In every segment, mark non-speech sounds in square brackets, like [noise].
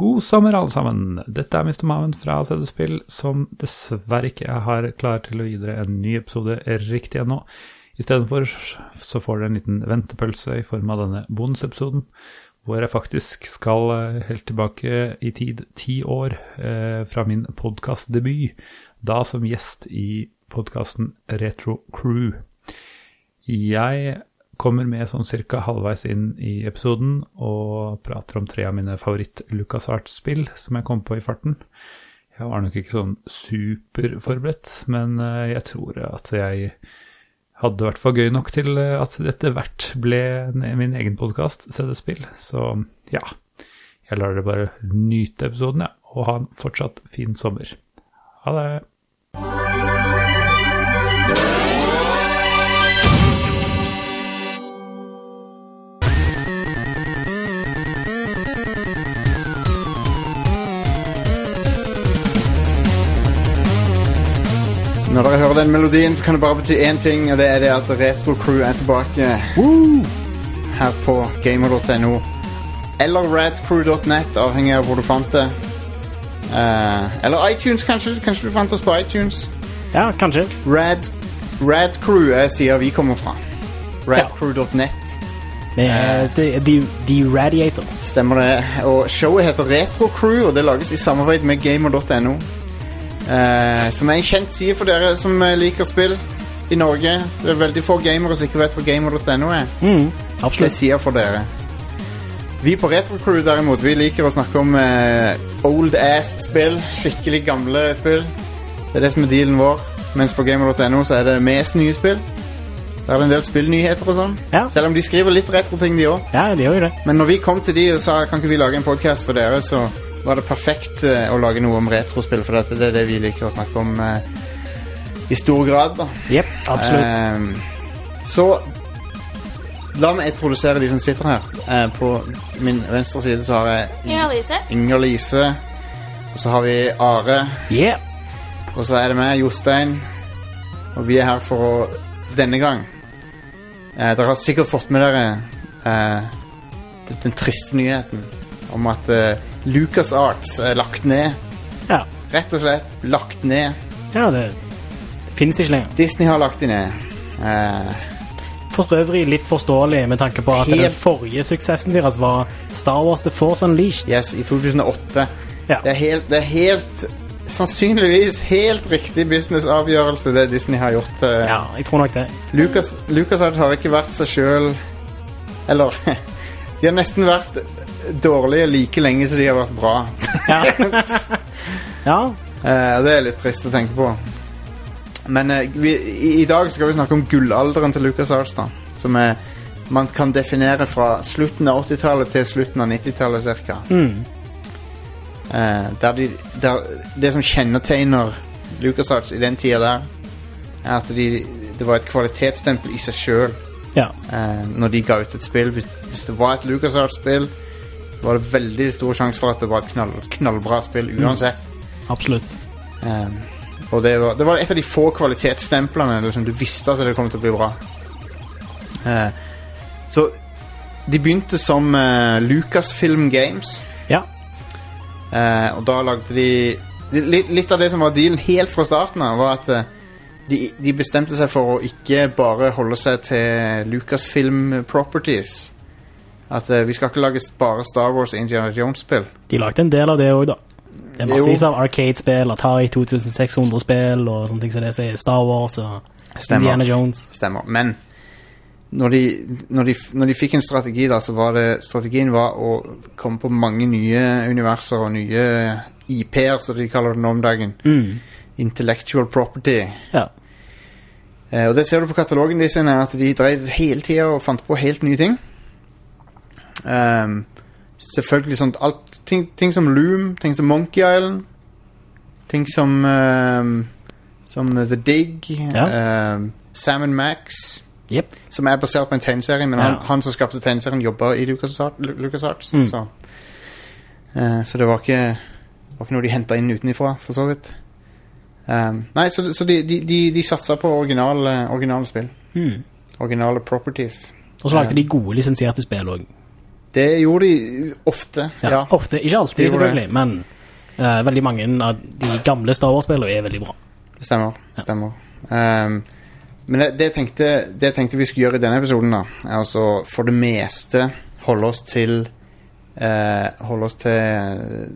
God sommer, alle sammen. Dette er Mr. Maven fra CD-spill, som dessverre ikke har klar til å gi dere en ny episode riktig ennå. Istedenfor så får dere en liten ventepølse i form av denne bonusepisoden, hvor jeg faktisk skal eh, helt tilbake i tid, ti år, eh, fra min podkastdebut, da som gjest i podkasten Retro Crew. Jeg kommer med sånn cirka halvveis inn i episoden og prater om tre av mine favoritt-LucasArts-spill som jeg kom på i farten. Jeg var nok ikke sånn superforberedt, men eh, jeg tror at jeg hadde hvert fall gøy nok til eh, at dette hvert ble min egen podkast, CD-spill. Så ja, jeg lar dere bare nyte episoden, ja, og ha en fortsatt fin sommer. Ha det! Når dere hører den melodien, så kan det bare bety én ting, og det er det at Retro Crew er tilbake her på gamer.no. Eller radcrew.net, avhengig av hvor du fant det. Eh, eller iTunes, kanskje. Kanskje du fant oss på iTunes. Ja, kanskje. Rad, Radcrew er sida vi kommer fra. Radcrew.net. Med uh, The, the, the Radiators. Stemmer det. Og showet heter Retro Crew, og det lages i samarbeid med gamer.no. Eh, som er en kjent side for dere som eh, liker spill i Norge. Det er veldig få gamere som ikke vet hva gamer.no er. Mm, Det er sida for dere. Vi på Retro Crew derimot, vi liker å snakke om eh, old ass-spill. Skikkelig gamle spill. Det er det som er dealen vår. Mens på gamer.no så er det mest nye spill. Der er det en del spillnyheter og sånn. Ja. Selv om de skriver litt retro-ting, de òg. Ja, de gjør det. Men når vi kom til de og sa kan ikke vi lage en podkast for dere, så var det perfekt eh, å lage noe om retrospill, for dette, det er det vi liker å snakke om eh, i stor grad. da Yep, absolutt. Ehm, så la meg introdusere de som sitter her. Eh, på min venstre side så har jeg Inger Lise. Inger Lise. Og så har vi Are. Yeah. Og så er det meg, Jostein. Og vi er her for å Denne gang eh, Dere har sikkert fått med dere eh, den, den triste nyheten om at eh, LucasArts er lagt ned. Ja. Rett og slett lagt ned. ja, det, det finnes ikke lenger. Disney har lagt dem ned. Eh, For øvrig litt forståelig med tanke på at Helt- den forrige suksessen deres var Star Wars The Force Unleashed. yes, i 2008. Ja. Det er helt, det er helt Sannsynligvis helt riktig businessavgjørelse det Disney har gjort. eh, ja, jeg tror nok det. Lucas, LucasArts har ikke vært seg sjøl Eller [laughs] De har nesten vært dårlige like lenge som de har vært bra. Ja. [laughs] ja. Eh, det er litt trist å tenke på. Men eh, vi, i, dag skal vi snakke om gullalderen til LucasArts. da Som er, man kan definere fra slutten av 80-tallet til slutten av 90-tallet ca. Mm. Eh, der de, der, det som kjennetegner LucasArts i den tida der, er at de, det var et kvalitetsstempel i seg sjøl. ja. når de ga ut et spill. Hvis, hvis det var et LucasArts-spill, var det veldig stor sjanse for at det var et knall, knallbra spill uansett. Absolutt. Um, og det var, det var et av de få kvalitetsstemplene liksom, du visste at det kom til å bli bra. Uh, så de begynte som uh, Lucasfilm Games, Ja. Uh, og da lagde de litt, litt av det som var dealen helt fra starten av, var at eh, de, de bestemte seg for å ikke bare holde seg til Lucasfilm properties. At uh, vi skal ikke lage bare Star Wars og Indiana Jones-spill. De lagde en del av det òg, da. Det er massevis av Arcade-spill, Atari 2600-spill og sånne ting som det sier. Star Wars og Indiana Jones. Stemmer. Men når de, når, de, når de fikk en strategi, da, så var det Strategien var å komme på mange nye universer og nye IP-er, som de kaller det nå om dagen. Mm. Intellectual property. Ja. Eh, og det ser du på katalogen de sine, at de drev hele tida og fant på helt nye ting. Ehm, selvfølgelig sånn alt, ting, ting som Loom, ting som Monkey Island, ting som um, Som The Dig, Ja. um, Sam Max, yep. som er basert på en tegneserie, men han, Ja. han som skapte tegneserien, jobber i LucasArts, LucasArts Mm. så, Uh, så det var ikke, det var ikke noe de henta inn utenifra, for så vidt. Um, nei, så, så de, de, de, de satsa på originale, originale spill. Mm. Originale properties. Og så lagde de gode lisensierte spill òg. Det gjorde de ofte, Ja, ja. Ofte. Ikke alltid, selvfølgelig, men uh, veldig mange av de gamle Star Wars-spillene er veldig bra. Det stemmer. det stemmer. Um, men det, det, tenkte, det tenkte vi skulle gjøre i denne episoden, da, er altså for det meste holde oss til Uh, Holde oss til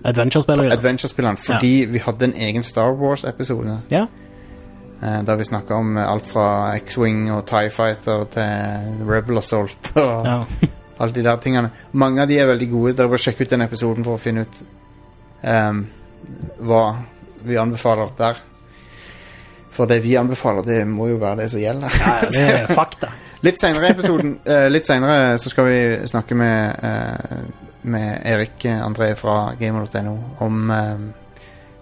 Adventure-spillere. altså. adventure-spillene, fordi vi hadde en egen Star Wars-episode. Ja. Uh, der vi snakka om eh, alt fra X-Wing og Tie Fighter til Rebel Assault og ja. Alle de der tingene. Mange av de er veldig gode. Dere bør sjekke ut den episoden for å finne ut um, hva vi anbefaler der. For det vi anbefaler, det må jo være det som gjelder. ja, det er fakta. [laughs] Litt senere i episoden uh, Litt senere så skal vi snakke med uh, Med Erik André fra gamer.no om uh,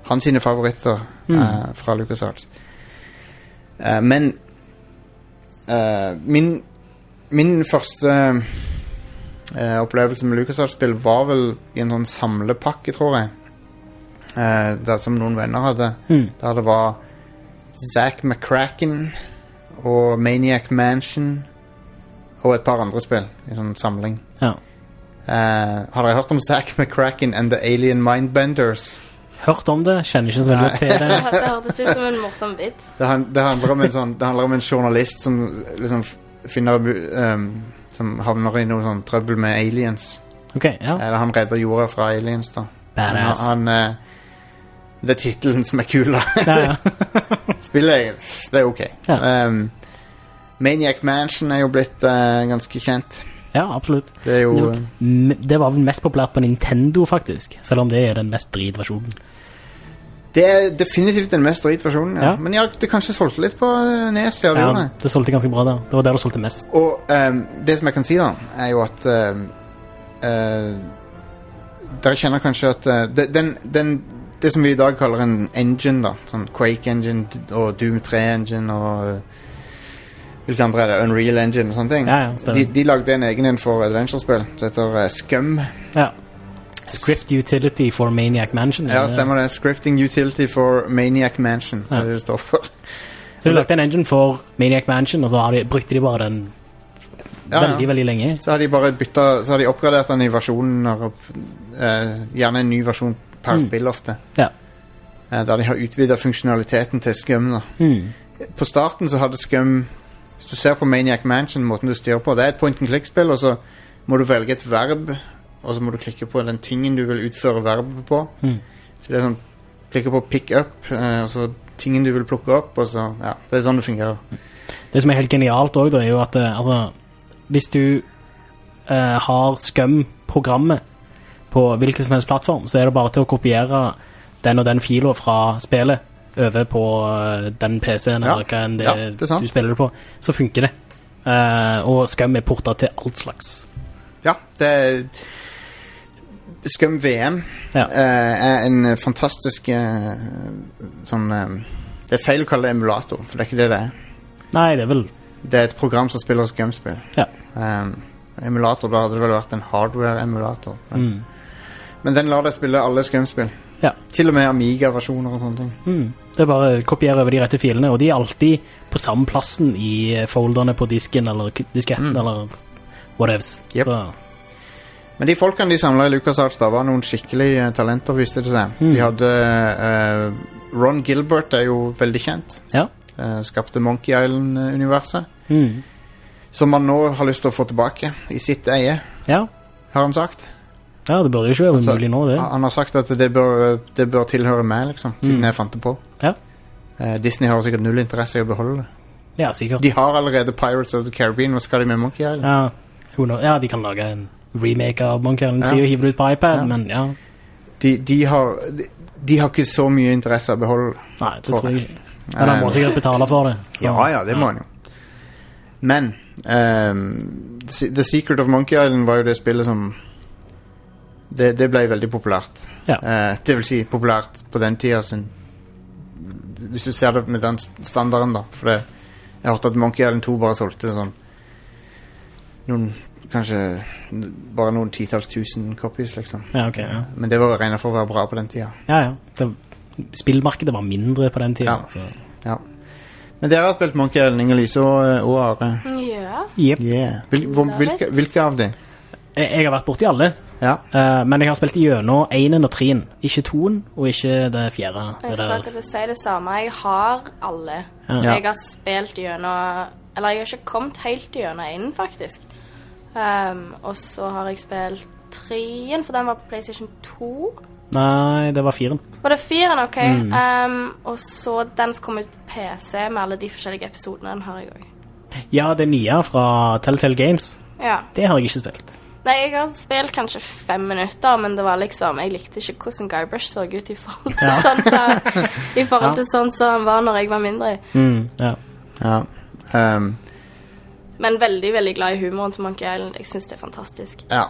hans sine favoritter eh, fra LucasArts. Eh, men eh, min Min første eh, opplevelse med LucasArts-spill var vel i en sånn samlepakke, tror jeg. Eh, der som noen venner hadde. Mm. Der det var Zack McCracken og Maniac Mansion og et par andre spill i sånn samling. Ja. Eh, har dere hørt om Zack McCracken and The Alien Mindbenders? Hørt om det, kjenner ikke så veldig til det. Det [laughs] det hørtes ut som en morsom vits. Det, handler om en sånn, det handler om en journalist som liksom finner um, ehm, Som havner i noe sånn trøbbel med aliens. Ok, ja. Eller han redder jorda fra aliens, da. Badass. Han, han, eh, det er tittelen som er kul, da. Ja, ja. [laughs] Spillet det er ok. Ja. Um, Maniac Mansion er jo blitt uh, ganske kjent. ja, absolutt. Det jo Det var, det var vel mest populært på Nintendo, faktisk. Selv om det er den mest dritversjonen. Det er definitivt den mest dritversjonen, ja. Ja. Men ja, det kanskje solgte litt på eh, Nes, ja, det Ja, det. solgte ganske bra der. Det var der det solgte mest. Og um, det som jeg kan si, da, er jo at ehm, uh, Dere kjenner kanskje at uh, den, den, Det som vi i dag kaller en engine, da, sånn Quake Engine og Doom 3 Engine og Hvilke andre er det? Unreal Engine og sånne ting. Ja, ja, de, de lagde en egen en for adventure-spill som heter Scum. Ja. Script Utility for Maniac Mansion. Ja, stemmer det. Scripting Utility for Maniac Mansion. Det Ja. er det det står for. Så de lagde en engine for Maniac Mansion, og så har de, brukte de bare den Ja, ja. veldig, veldig lenge. Så har de bare bytta Så har de oppgradert den i versjoner eh, Gjerne en ny versjon per Mm. spill ofte. Ja. Eh, der de har utvida funksjonaliteten til Scum. Mm. På starten så hadde Scum Hvis du ser på Maniac Mansion, måten du styrer på Det er et point and click-spill, og så må du velge et verb, og så må du klikke på den tingen du vil utføre verbet på. Mm. Så det er sånn Klikke på pick up, eh, og så tingen du vil plukke opp, og så Ja, det er sånn det fungerer. Det som er helt genialt òg, er jo at eh, altså, hvis du eh, har Scum-programmet på hvilken som helst plattform, så er det bare til å kopiere den og den fila fra spillet over på eh, den PC-en Ja. eller hva enn det, Ja, det du spiller det på, så funker det. Eh, og Scum er porta til alt slags. Ja, det er Scum VM Ja. eh, er en fantastisk eh, sånn eh, Det er feil å kalle det emulator, for det er ikke det det er. Nei, det er vel Det er et program som spiller Scum-spill. Ja. Um, emulator, da hadde det vel vært en hardware-emulator. Men, mm. men den lar deg spille alle Scum-spill. Ja. Til og med Amiga-versjoner og sånne ting. Mm. Det er bare å kopiere over de rette filene, og de er alltid på samme plassen i folderne på disken eller disketten Mm. eller whatevs. Yep. Så Men de folkene de samla i LucasArts, da var noen skikkelige eh, talenter, viste det seg. Mm. De hadde uh, Ron Gilbert er jo veldig kjent. ja. Uh, skapte Monkey Island-universet. Mm. Som han nå har lyst til å få tilbake i sitt eie, ja. har han sagt. Ja, det bør jo ikke være Altså, umulig nå, det. Han har sagt at det bør, det bør tilhøre meg, liksom. Siden Mm. jeg fant det på. Ja. Uh, Disney har sikkert null interesse i å beholde det. Ja, sikkert. De har allerede Pirates of the Caribbean. Hva skal de med Monkey Island? Ja, ja, de kan lage en remake av Monkey Island 3 Ja. og hive det ut på iPad, men ja. De, de, har, de, de har ikke så mye interesse av å beholde. Nei, det Tror tror jeg ikke. Men han må Eh, sikkert betale for det. så- [laughs] Ja, ja, det må han jo. Men um, The Secret of Monkey Island var jo det spillet som Det, det ble veldig populært. Ja. Uh, det vil si populært på den tida sin Hvis du ser det med den standarden, da. For det, jeg hørte at Monkey Island 2 bare solgte sånn Noen Kanskje bare noen titalls tusen copies, liksom. Ja, okay, ja. Men det var regna for å være bra på den tida. Ja, ja. Det, spillmarkedet var mindre på den tida. Ja. Så. Ja. Men dere har spilt Monkey Island, Inger-Lise og, og Are. Ja. Yep. Yeah. Hvil, hvor, hvilke, hvilke av de? Jeg, jeg har vært borti alle, Ja. Uh, men jeg har spilt gjennom énen og treen. Ikke toen, og ikke det fjerde. Jeg skal der. akkurat si det samme. Jeg har alle. Ja. Jeg har spilt gjennom Eller jeg har ikke kommet helt gjennom énen, faktisk. Um, og så har jeg spilt treen, for den var på PlayStation 2. Nei, det var firen. Var det firen, OK? Mm. Um, og så den som kom ut på PC med alle de forskjellige episodene, den har jeg òg. Ja, det nye fra Telltale Games, Ja. det har jeg ikke spilt. Nei, jeg har spilt kanskje fem minutter, men det var liksom Jeg likte ikke hvordan Guybrush så ut i forhold til Ja. sånn som [laughs] I forhold Ja. til sånn som han var når jeg var mindre. Mm, ja. ja. Um, Men veldig, veldig glad i humoren til Monkey Island. Jeg syns det er fantastisk. ja.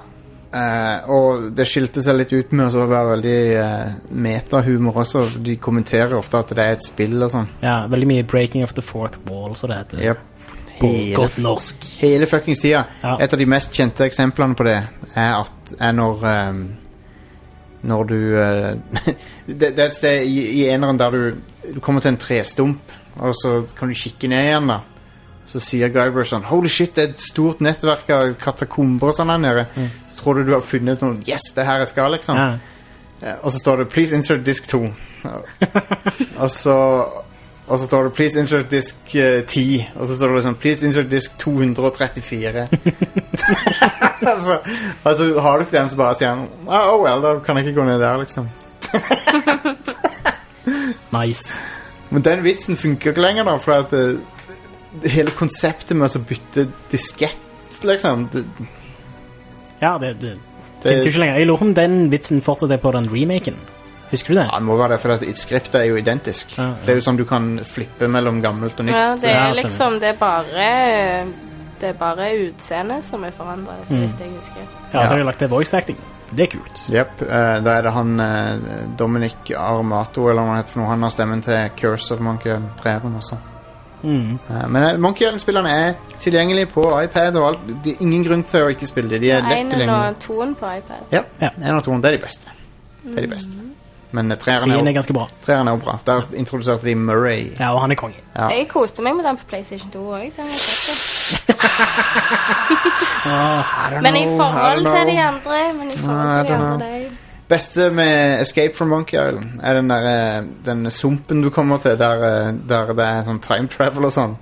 Eh, og det skilte seg litt ut med å være veldig eh, metahumor også. De kommenterer ofte at det er et spill og sånn. ja, veldig mye breaking of the fourth wall, som det heter. Yep. Hele, godt norsk. hele fuckings tida. Ja. Et av de mest kjente eksemplene på det er, at, er når um, Når du uh, [laughs] det, det er et sted i, i eneren der du, du kommer til en trestump, og så kan du kikke ned igjen, da. Så sier Guybrush sånn Holy shit, det er et stort nettverk av katakomber og sånn her nede. Så tror du du har funnet noe Yes, det er her jeg skal, liksom. Ja. Eh, Og så står det 'Please insert disk 2'. [laughs] og så Og så står det 'Please insert disk eh, 10'. Og så står det liksom 'Please insert disk 234'. altså, altså har du ikke den, så bare sier han oh, well, da kan jeg ikke gå ned der, liksom. [laughs] Nice. Men den vitsen funker ikke lenger, da, for at eh, hele konseptet med å bytte diskett, liksom det, Ja, det, det, det, finnes jo ikke lenger. Jeg lurer på om den vitsen fortsatt er på den remaken. Husker du det? Ja, det må være det, for skriptet er jo identisk. Ja, ja. Det er jo sånn du kan flippe mellom gammelt og nytt. Ja, det er liksom Det er bare Det er bare utseendet som er forandra, så vidt jeg husker. Ja, så har de lagt til voice acting. Det er kult. Jepp. eh, da er det han eh, Dominic Armato, eller hva han heter for noe. Han har stemmen til Curse of Monkey Island 3 også. Mm. Eh, men eh, Monkey Island-spillerne er tilgjengelige på iPad og alt. Det er ingen grunn til å ikke spille dem. De er lett tilgjengelige. og toen på iPad. Ja, Ja. en og toen, Det er de beste. Det er de beste. Men eh, treeren er, er ganske bra. treeren er jo bra. Der introduserte de Murray. Ja, og han er konge. Ja. Jeg koste meg med den på PlayStation 2 òg. [laughs] Men i forhold til de andre Men i I forhold til de andre de beste med Escape from Monkey Island er den der eh, Den sumpen du kommer til der, eh, der det er sånn time travel og sånn.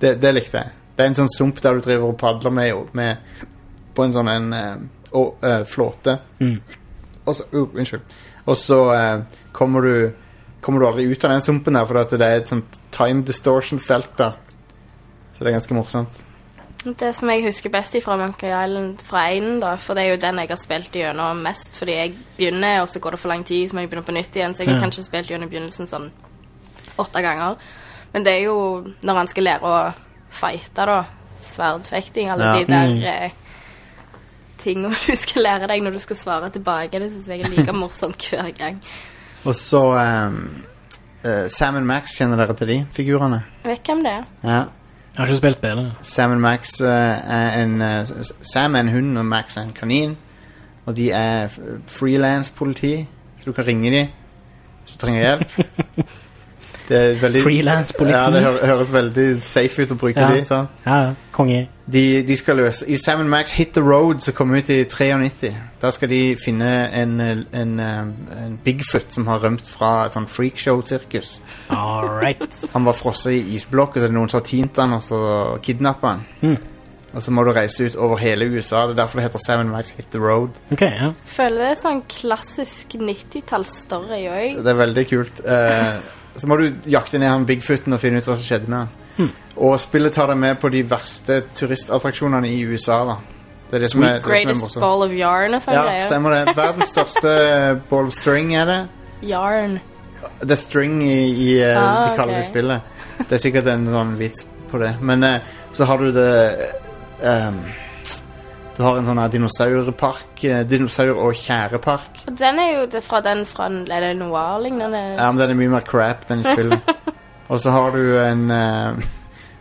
Det, det likte jeg. Det er en sånn sump der du driver og padler med, med på en sånn en eh, å, eh, flåte. Mm. Og så uh, Unnskyld. Og så uh, kommer du Kommer du aldri ut av den sumpen der, for det er et sånt time distortion-felt der. Så det er ganske morsomt. Det som jeg husker best fra Monkey Island fra 1, da, for det er jo den jeg har spilt gjennom mest, fordi jeg begynner, og så går det for lang tid, så må jeg begynne på nytt igjen, så jeg har Ja. kanskje spilt gjennom begynnelsen sånn åtte ganger. Men det er jo når man skal lære å fighte, da, sverdfekting, alle Ja. de der Mm. eh, tingene [laughs] du skal lære deg når du skal svare tilbake, det synes jeg er like morsomt hver gang. Og så um, Sam Max, kjenner dere til de figurene? Vet hvem det er. Ja. Jeg har ikke spilt spillet. Sam Max eh, er en eh, Sam er en hund, og Max er en kanin. Og de er frilanspoliti, så du kan ringe dem hvis du trenger hjelp. [laughs] Det veldig Freelance-politi. Ja, det hø høres veldig safe ut å bruke Ja. de. Sånn. Ja, ja. konge. De, de skal løse I Sam Max Hit the Road, som kom ut i 93, da skal de finne en, en, eh, en Bigfoot som har rømt fra et sånn freakshow-sirkus. All right. Han var frosset i isblokk, og så noen som tint han og så kidnappa han. Mm. Og så må du reise ut over hele USA. Det er derfor det heter Sam Max Hit the Road. Ok, ja. Føler det er sånn klassisk 90-tallsstory òg. Det er veldig kult. Eh, så må du jakte ned han Bigfooten og finne ut hva som skjedde med han. Og spillet tar deg med på de verste turistattraksjonene i USA. da Det er det som er, det som er Greatest ball of yarn og sånn Ja, stemmer det. Verdens største [laughs] ball of string er det. Yarn. Det er string i, i eh, Ah, de kaller det spillet. Det er sikkert en sånn vits på det. Men uh, så har du det ehm, Du har en sånn dinosaurpark. eh, dinosaur- og tjærepark. Og den er jo det fra den fra Er det noir-lignende? Ja, men den er mye mer crap, den i spillet. [laughs] og så har du en eh,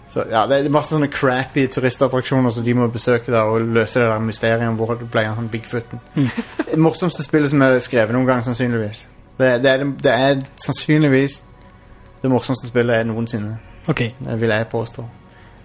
så, Ja, det er masse sånne crappy turistattraksjoner som de må besøke der og løse det der mysteriet om hvor det ble av han Bigfooten. Det morsomste spillet som er skrevet noen gang, sannsynligvis. Det, det, er, det er sannsynligvis det morsomste spillet jeg noensinne, Ok. vil jeg påstå.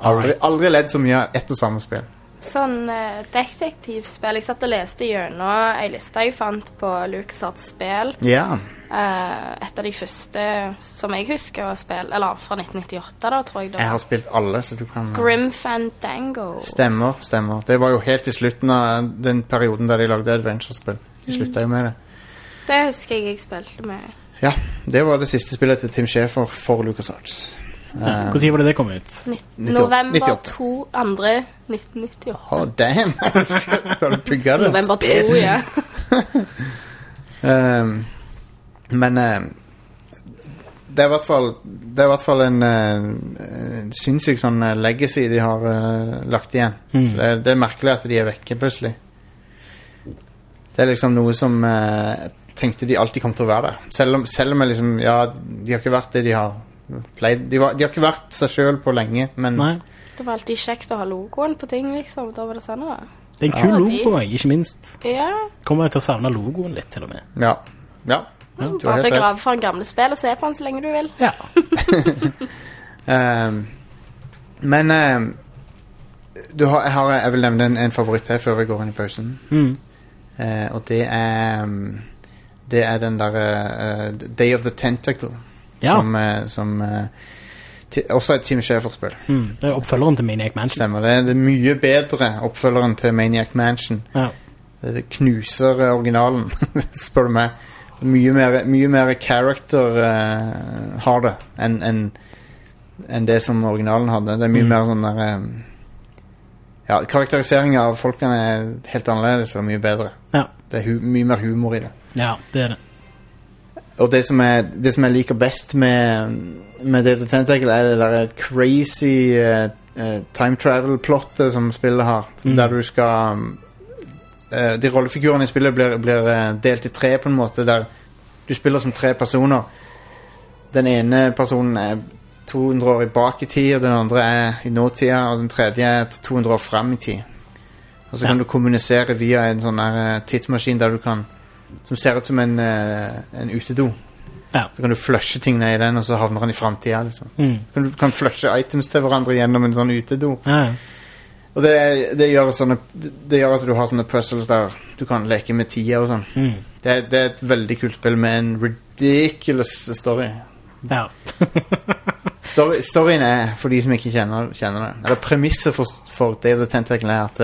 Aldri, Alright. aldri ledd så mye av ett og samme spill. Sånn eh, detektivspill. Jeg satt og leste gjennom ei liste jeg fant på LucasArts spill. Ja. Eh, et av de første som jeg husker å spille, eller fra 1998, da, tror jeg det Jeg har spilt alle, så du kan Grim Fandango. Stemmer, stemmer. Det var jo helt i slutten av den perioden der de lagde adventure-spill. De slutta jo med det. Det husker jeg jeg spilte med. Ja, det var det siste spillet til Tim Schafer for LucasArts. Ja. Hvor tid var det det kom ut? Nitt- 98. November 98. 2. Andre 1998. Oh, damn! [laughs] November 2, ja. um, [laughs] men uh, det er i hvert fall Det er i hvert fall en, uh, en sinnssyk sånn eh, legacy de har uh, lagt igjen. Mm. Så det det er merkelig at de er vekke plutselig. Det er liksom noe som uh, tenkte de alltid kom til å være der. Selv om, selv om liksom Ja, de har ikke vært det de har pleid De, var, de har ikke vært seg sjøl på lenge, men Nei. Det var alltid kjekt å ha logoen på ting, liksom. Da var det sånn, da. Det er en kul Ja, logo, de- ikke minst. Ja. Kommer jeg til å savne logoen litt, til og med. Ja. ja. ja Bare til å grave for en gamle spill og se på den så lenge du vil. Ja. um, [laughs] men um, du har, jeg, har, jeg vil nevne en, en favoritt her før vi går inn i pausen. Mm. Uh, og det er um, Det er den derre uh, Day of the Tentacle. Ja. Som, eh, som eh, også er et Team Schafer-spill. Mm. Det er oppfølgeren til Maniac Mansion. Stemmer. Det er det mye bedre oppfølgeren til Maniac Mansion. Ja. Det, knuser eh, originalen, [laughs] spør du meg. Mye mer, mye mer character uh, har det enn en, en det som originalen hadde. Det er mye Mm. mer sånn der um, Ja, karakteriseringa av folkene er helt annerledes og mye bedre. Ja. Det er mye mer humor i det. ja, det er det. Og det som, er, det som jeg liker best med, med Data Tentacle, er det der crazy eh, eh, time travel-plottet som spillet har. Mm. Der du skal um, eh, De rollefigurene i spillet blir, blir eh, delt i tre, på en måte. Der du spiller som tre personer. Den ene personen er 200 år bak i tid, og den andre er i nåtida, og den tredje er 200 år fram i tid. Og så Ja. kan du kommunisere via en sånn eh, tidsmaskin der du kan som ser ut som en, uh, en utedo. Ja. Så kan du flushe ting ned i den, og så havner den i framtida. Liksom. Mm. Kan du kan flushe items til hverandre gjennom en sånn utedo. Ja. Og det, det, gjør sånne, det gjør at du har sånne puzzles der du kan leke med tida og sånn. Mm. Det, det er et veldig kult spill med en ridiculous story. ja. [laughs] Story, storyen er, for de som ikke kjenner, kjenner det Eller premisset for, for of the Tentacle er at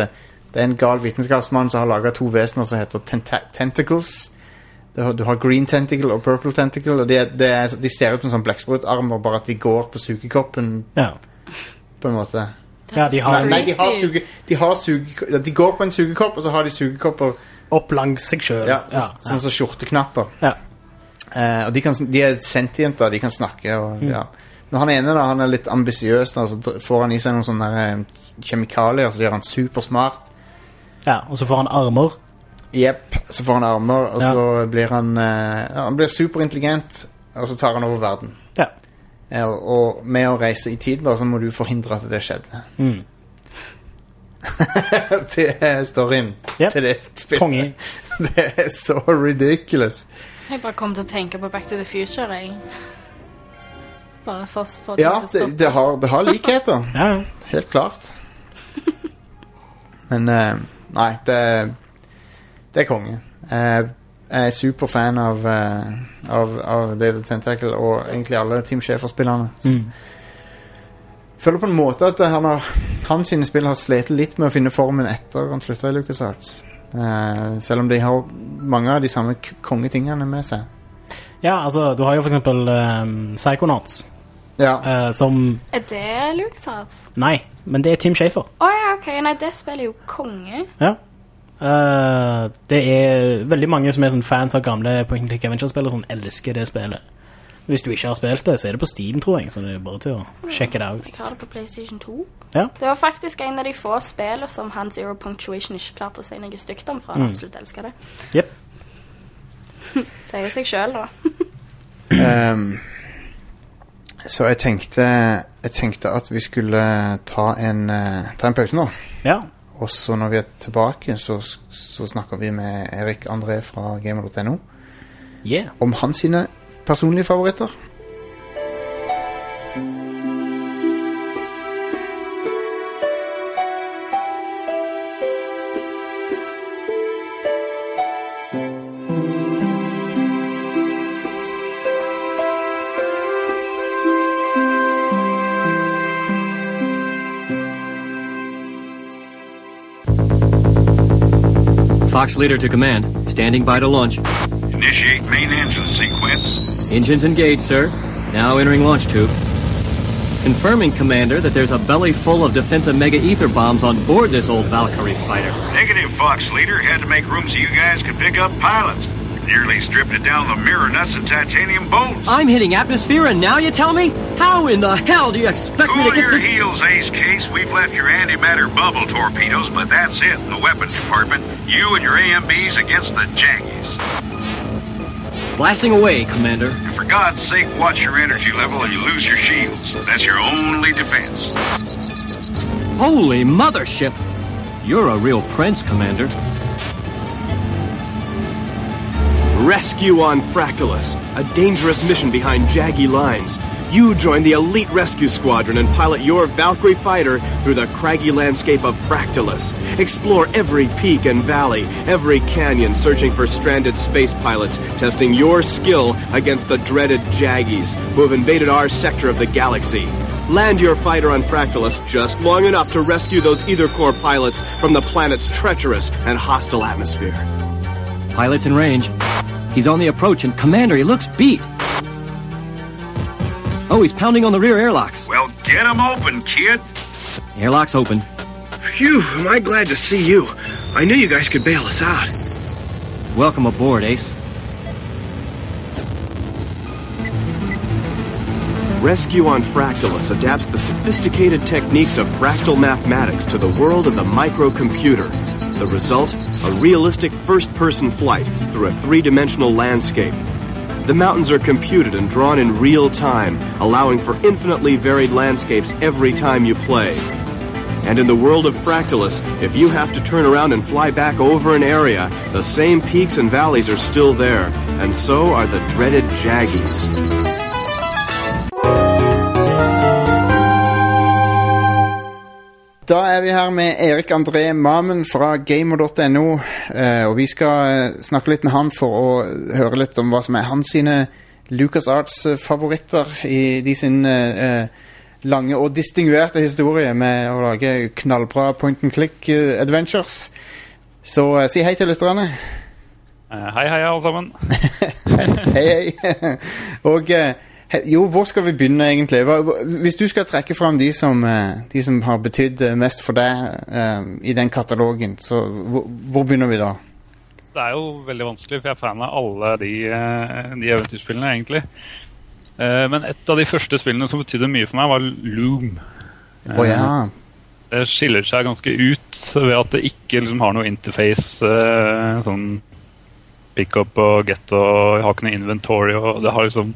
det, det er en gal vitenskapsmann som har laga to vesener som heter tenta Tentacles. Du har, Green Tentacle og Purple Tentacle, og de, er, det er, de ser ut som sånn blekksprutarmer, bare at de går på sugekoppen, ja. på en måte. Ja, de har Nei, nei de, har suge, de, har suge, de går på en sugekopp, og så har de sugekopper Opp langs seg sjøl. ja, ja, sånn som skjorteknapper. Ja. Eh, og de, kan, de er sentienter, de kan snakke. Og, ja. Men han ene da, han er litt ambisiøs, så får han i seg noen sånne eh, kjemikalier, så gjør han supersmart. Ja. Og så får han armer. Jepp. Så får han armer, og Ja. så blir han eh, Han blir superintelligent, og så tar han over verden. Ja. Eh, og, med å reise i tid, da, så må du forhindre at det skjedde. Mm. [laughs] det er storyen Yep. til det spillet. Konge. [laughs] Det er så ridiculous. Jeg bare kom til å tenke på Back to the Future, jeg. Bare for, for Ja, til å det, stoppe. det, har, det har likheter. Ja, ja. Helt klart. [laughs] Men eh, Nei, det, det er konge. Jeg jeg er superfan av, eh, av, av David Tentacle og egentlig alle Team Schafer-spillerne. Mm. Føler på en måte at han, har, hans sine spill har slitt litt med å finne formen etter han slutta i LucasArts. Uh, selv om de har mange av de samme kongetingene med seg. ja, altså, du har jo for eksempel um, Psychonauts, Ja, Uh, som Er det LucasArts? Nei, men det er Tim Shafer. Å ja, OK. Nei, det spiller jo konge. Ja. Uh, det er veldig mange som er sånn fans av gamle Point Click Adventure-spill og sånn elsker det spillet. Hvis du ikke har spilt det, så er det på Steam, tror jeg. Så det er bare til å sjekke det Jeg ut. har det på PlayStation 2. Ja. Det var faktisk en av de få spillene som han Zero Punctuation ikke klarte å si noe stygt om, for han Mm. absolutt elsker det. Yep. [laughs] Sier seg sjøl, da. Ehm, så jeg tenkte Jeg tenkte at vi skulle ta en, eh, ta en pause nå. Ja. Og så når vi er tilbake, så, så snakker vi med Erik André fra gamer.no Yeah. om hans sine personlige favoritter. Fox Leader to command. Standing by to launch. Initiate main engine sequence. Engines engaged, sir. Now entering launch tube. Confirming, Commander, that there's a belly full of defensive mega ether bombs on board this old Valkyrie fighter. Negative, Fox Leader. Had to make room so you guys could pick up pilots. Nearly stripped it down the mirror nuts and titanium bolts. I'm hitting atmosphere, and now you tell me? How in the hell do you expect me to get your this? heels, Ace Case. We've left your antimatter bubble torpedoes, but that's it in the weapons department. You and your AMBs against the Jaggies. Blasting away, Commander. And for God's sake, watch your energy level or you lose your shields. That's your only defense. Holy mothership! You're a real prince, Commander. Rescue on Fractalus, a dangerous mission behind Jaggy lines. You join the elite rescue squadron and pilot your Valkyrie fighter through the craggy landscape of Fractalus. Explore every peak and valley, every canyon, searching for stranded space pilots, testing your skill against the dreaded Jaggies, who have invaded our sector of the galaxy. Land your fighter on Fractalus just long enough to rescue those Ether Core pilots from the planet's treacherous and hostile atmosphere. Pilot's in range. He's on the approach, and Commander, he looks beat. Oh, he's pounding on the rear airlocks. Well, get them open, kid. Airlocks open. Phew, am I glad to see you. I knew you guys could bail us out. Welcome aboard, Ace. Rescue on Fractalus adapts the sophisticated techniques of fractal mathematics to the world of the microcomputer. The result? A realistic first person flight through a three dimensional landscape. The mountains are computed and drawn in real time, allowing for infinitely varied landscapes every time you play. And in the world of Fractalus, if you have to turn around and fly back over an area, the same peaks and valleys are still there, and so are the dreaded Jaggies. Da er vi her med Erik André Mamen fra gamer.no, eh, og vi skal eh, snakke litt med han for å høre litt om hva som er hans sine LucasArts-favoritter i de sin eh, lange og distinguerte historie med å lage knallbra point and click eh, adventures. Så eh, si hei til lytterne. Eh, Hei, hei, alle sammen. [laughs] Hei, hei. [laughs] og eh, jo, hvor skal vi begynne, egentlig? Hvis du skal trekke fram de som, eh, de som har betydd eh, mest for deg eh, i den katalogen, så hvor, hvor begynner vi da? Det er jo veldig vanskelig, for jeg er fan av alle de, de eventyrspillene, egentlig. Men et av de første spillene som betydde mye for meg, var Loom. Å ja. Det skiller seg ganske ut ved at det ikke liksom har noe interface. sånn pickup og get og har ikke noe inventory. og Det har liksom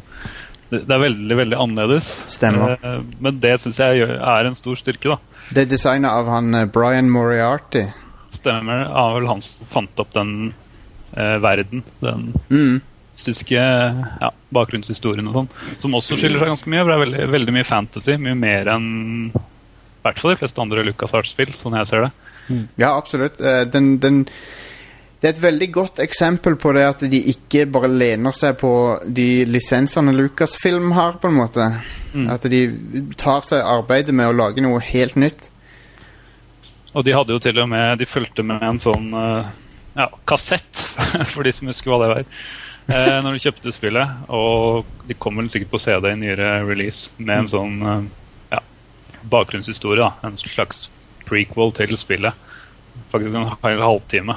det, er veldig veldig annerledes. Stemmer. Eh, Men det syns jeg er en stor styrke. da. Det er designet av han eh, Brian Moriarty. Stemmer. Det var vel han som fant opp den eh, verden. Den Mm. tyske ja, bakgrunnshistorien og sånn. Som også skiller seg ganske mye. For det er veldig, veldig mye fantasy. Mye mer enn i hvert fall de fleste andre Lucas Arts-spill, sånn jeg ser det. Ja, absolutt. Eh, Den, den, det er et veldig godt eksempel på det at de ikke bare lener seg på de lisensene Lucasfilm har, på en måte. At de tar seg arbeidet med å lage noe helt nytt. Og de hadde jo til og med De fulgte med en sånn eh, ja, kassett, [laughs] for de som husker hva det var. Eh, når de kjøpte spillet. Og de kom vel sikkert på CD i nyere release med en sånn eh, ja, bakgrunnshistorie. da En slags prequel til spillet. Faktisk en hel halvtime.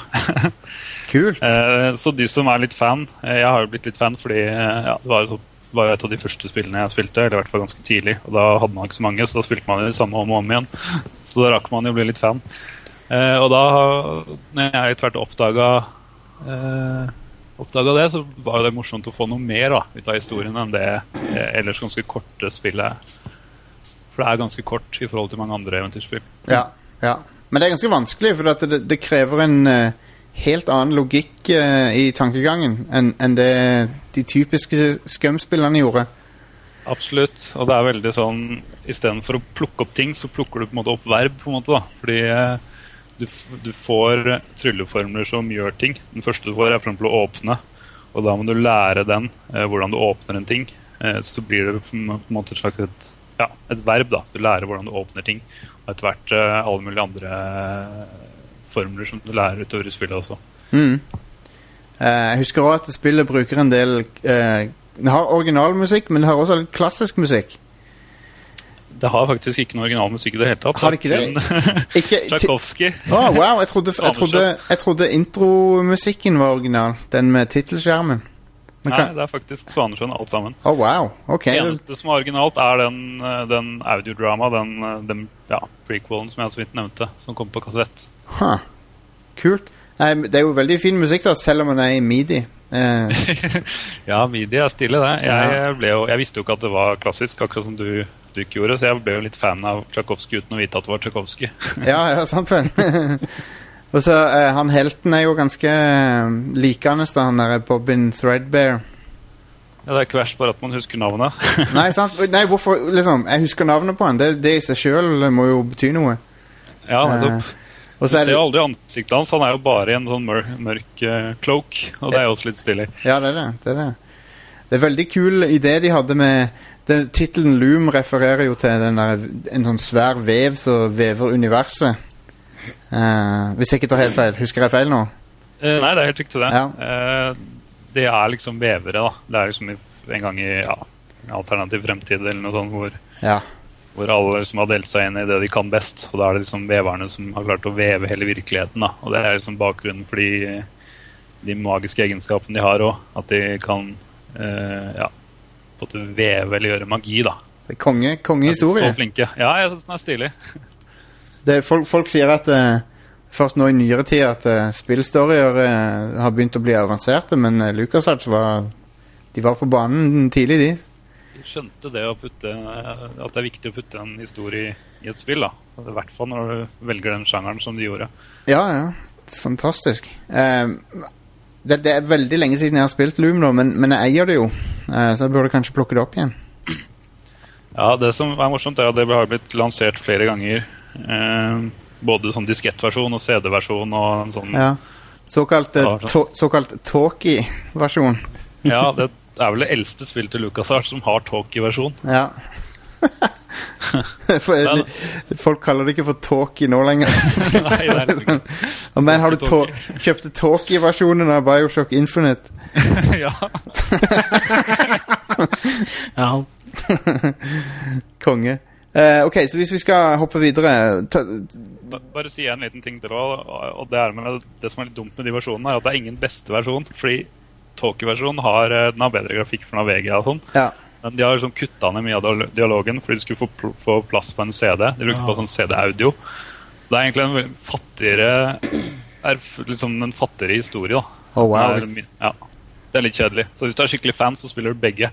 [laughs] Kult. Eh, så de som er litt fan eh, Jeg har jo blitt litt fan fordi eh, ja, det var var et av de første spillene jeg spilte, eller i hvert fall ganske tidlig. Og da hadde man ikke så mange, så da spilte man det samme om og om igjen. [laughs] Så da rakk man jo å bli litt fan. Eh, og da, når jeg etter hvert oppdaga eh, oppdaga det, så var det morsomt å få noe mer da, ut av historien enn det ellers ganske korte spillet. For det er ganske kort i forhold til mange andre eventyrspill. Ja, ja. Men det er ganske vanskelig, for det, det krever en uh, helt annen logikk uh, i tankegangen enn en det de typiske skumspillene gjorde. Absolutt. Og det er veldig sånn Istedenfor å plukke opp ting, så plukker du på en måte opp verb. på en måte da Fordi eh, du, du får trylleformler som gjør ting. Den første du får, er for å åpne. Og da må du lære den eh, hvordan du åpner en ting. Eh, så blir det på en måte et, ja, et verb. da Du lærer hvordan du åpner ting. Etter hvert eh, alle mulige andre eh, formler som du lærer utover i spillet også. Mm. Eh, jeg husker også at spillet bruker en del uh, Det har originalmusikk, men det har også litt klassisk musikk. Det har faktisk ikke noe originalmusikk i det hele tatt. Har det ikke det? [laughs] Ikke, Tchaikovsky. Oh, wow, jeg trodde, jeg, trodde, jeg trodde intromusikken var original. Den med tittelskjermen. Nei, kan- det er faktisk Svanesjøen alt sammen. Oh, wow. okay. Det eneste som er originalt, er den, eh, den audiodrama, den, eh, den ja, prequelen som jeg så vidt nevnte, som kom på kassett. Huh. Kult. Det er jo veldig fin musikk, da, selv om den er i midi. Uh... [laughs] Ja, midi er stille, det. Jeg, jo, jeg visste jo ikke at det var klassisk, akkurat som du, du ikke gjorde, så jeg ble jo litt fan av Tsjajkovskij uten å vite at det var Tsjajkovskij. ja, ja, sant vel. [laughs] [laughs] Og så eh, Han helten er jo ganske uh, likende, da, han der Bobbin Threadbare. Ja, det er ikke verst bare at man husker navnet. [laughs] Nei, sant? Nei, hvorfor liksom Jeg husker navnet på han. Det, det i seg sjøl må jo bety noe. ja, nettopp. Eh, Du er ser jo aldri ansiktet hans, han er jo bare i en sånn mørk, mørk uh, cloak, og det er jo også litt stilig. Ja, det er det. Det er, det. Det er veldig kul idé de hadde med den Tittelen Loom refererer jo til der, en sånn svær vev som vever universet. Eh, hvis jeg ikke tar helt feil. Husker jeg feil nå? Uh, nei, det er helt riktig det. Ja. Uh, det er liksom vevere, da. Det er liksom en gang i ja, alternativ fremtid eller noe sånt hvor, Ja. hvor alle liksom har delt seg inn i det de kan best. Og da er det liksom veverne som har klart å veve hele virkeligheten. da. Og det er liksom bakgrunnen for de, de magiske egenskapene de har òg. At de kan ja, veve eller gjøre magi, da. Det konge, Så kongehistorie. flinke. Ja, jeg syns den er stilig. [laughs] Det folk, folk sier at uh, først nå i nyere tid at uh, spillstoryer uh, har begynt å bli avanserte, men uh, LucasArts var De var på banen tidlig, de. De skjønte det å putte, at det er viktig å putte en historie i, et spill. da. I hvert fall når du velger den sjangeren som de gjorde. Ja, ja. Fantastisk. Eh, det, det er veldig lenge siden jeg har spilt Loom, nå, men, men jeg eier det jo. Eh, så jeg burde kanskje plukke det opp igjen. Ja, Det som er morsomt, er at det har blitt lansert flere ganger. Eh, både sånn diskettversjon og CD-versjon og en sånn Ja. Såkalt, eh, Ja, sånn. såkalt talkie-versjon. Ja, det er vel det eldste spill til LucasArts som har talkie-versjon. Ja. [laughs] for, Men- folk kaller det ikke for talkie nå lenger. [laughs] Nei, det er Sånn. [laughs] Men har du to, kjøpte talkie-versjonen av Bioshock Infinite? ja. Ja. Konge. Eh, ok, så hvis vi skal hoppe videre ta, Bare si en liten ting til også, og det er med det som er litt dumt med de versjonene, er at det er ingen beste versjon. Fordi Tokyo-versjonen har, eh, den har bedre grafikk for Navegia og sånn. Ja. Men de har liksom kutta ned mye av dialogen fordi de skulle få, pl få plass på en CD. De brukte på sånn CD-audio. Så det er egentlig en fattigere er liksom en fattigere historie, da. Oh, wow. er, ja. Det er litt kjedelig. Så hvis du er skikkelig fan, så spiller du begge.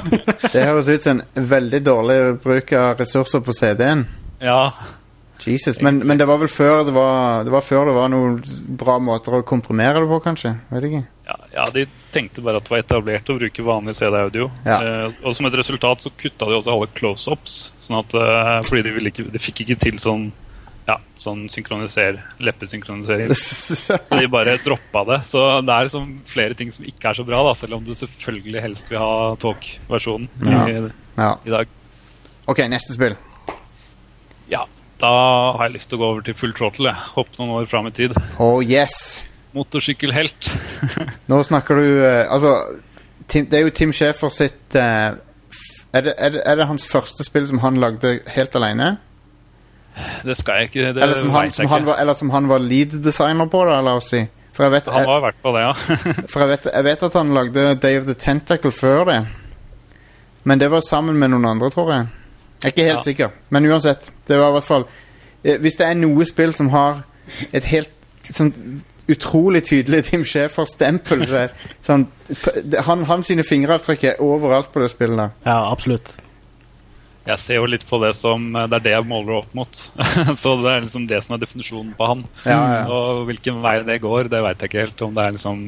[laughs] Det høres ut som en veldig dårlig bruk av ressurser på CD-en. ja, Jesus, men, men det var vel før det var, det var før det var noen bra måter å komprimere det på, kanskje? Vet ikke. ja, ja, de tenkte bare at det var etablert å bruke vanlig CD-audio. Ja. Eh, og som et resultat så kutta de også alle close-ups. Sånn at, eh, fordi de, ville ikke, de fikk ikke til sånn ja, sånn synkroniser, leppesynkronisering. Så de bare droppa det. Så det er liksom flere ting som ikke er så bra, da, selv om du selvfølgelig helst vil ha talk-versjonen Ja. i, ja. i dag. Ok, neste spill. Ja, da har jeg lyst til å gå over til full throttle. jeg. Hoppe noen år fram i tid. Oh yes! Motorsykkelhelt. [laughs] Nå snakker du eh, Altså, Tim, det er jo Tim Schäfer sitt eh, er, det, er, det, er det hans første spill som han lagde helt alene? Det skal jeg ikke. Det Eller som, han, som jeg han var, eller som han var lead designer på, da, la oss si. For jeg vet, Han var i hvert fall det, ja. [laughs] for jeg vet, jeg vet at han lagde Day of the Tentacle før det. Men det var sammen med noen andre, tror jeg. Jeg er ikke helt Ja. sikker. Men uansett, det var i hvert fall eh, Hvis det er noe spill som har et helt sånn utrolig tydelig Tim Schafer-stempel, så er sånn han, han sine fingeravtrykk er overalt på det spillet. ja, absolutt. Jeg ser jo litt på det som Det er det jeg måler opp mot. [laughs] Så det er liksom det som er definisjonen på han. Ja, ja. Så hvilken vei det går, det veit jeg ikke helt. Om det er liksom